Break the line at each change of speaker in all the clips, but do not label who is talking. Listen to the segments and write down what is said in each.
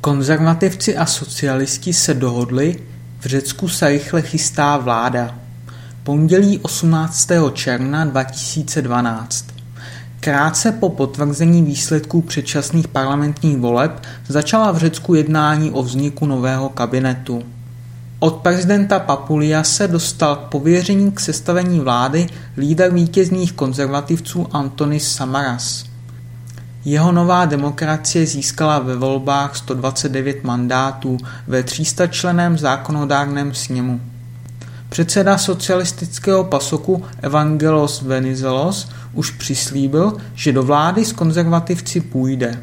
Konzervativci a socialisti se dohodli, v Řecku se rychle chystá vláda. Pondělí 18. června 2012. Krátce po potvrzení výsledků předčasných parlamentních voleb začala v Řecku jednání o vzniku nového kabinetu. Od prezidenta Papulia se dostal k pověření k sestavení vlády lídr vítězných konzervativců Antonis Samaras. Jeho nová demokracie získala ve volbách 129 mandátů ve 300 členém zákonodárném sněmu. Předseda socialistického pasoku Evangelos Venizelos už přislíbil, že do vlády s konzervativci půjde.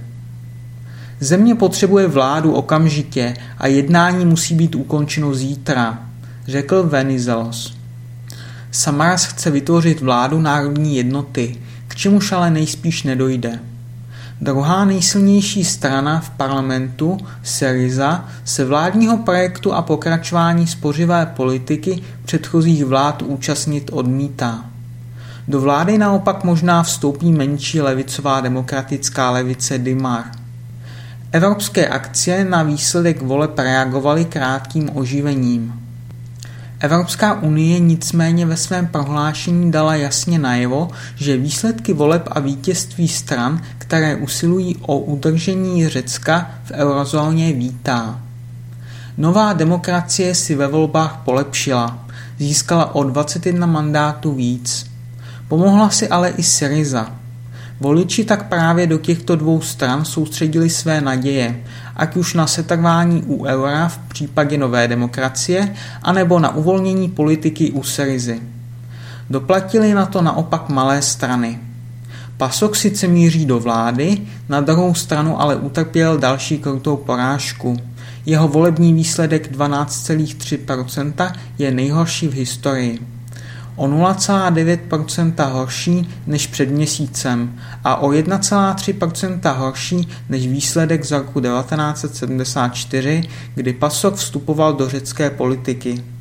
Země potřebuje vládu okamžitě a jednání musí být ukončeno zítra, řekl Venizelos. Samaras chce vytvořit vládu národní jednoty, k čemuž ale nejspíš nedojde. Druhá nejsilnější strana v parlamentu, Syriza, se vládního projektu a pokračování spořivé politiky předchozích vlád účastnit odmítá. Do vlády naopak možná vstoupí menší levicová demokratická levice Dimar. Evropské akcie na výsledek voleb reagovaly krátkým oživením. Evropská unie nicméně ve svém prohlášení dala jasně najevo, že výsledky voleb a vítězství stran, které usilují o udržení Řecka v eurozóně, vítá. Nová demokracie si ve volbách polepšila, získala o 21 mandátů víc. Pomohla si ale i Syriza. Voliči tak právě do těchto dvou stran soustředili své naděje, ať už na setrvání u eura v případě nové demokracie, anebo na uvolnění politiky u Syrizy. Doplatili na to naopak malé strany. Pasok sice míří do vlády, na druhou stranu ale utrpěl další krutou porážku. Jeho volební výsledek 12,3% je nejhorší v historii o 0,9% horší než před měsícem a o 1,3% horší než výsledek z roku 1974, kdy Pasok vstupoval do řecké politiky.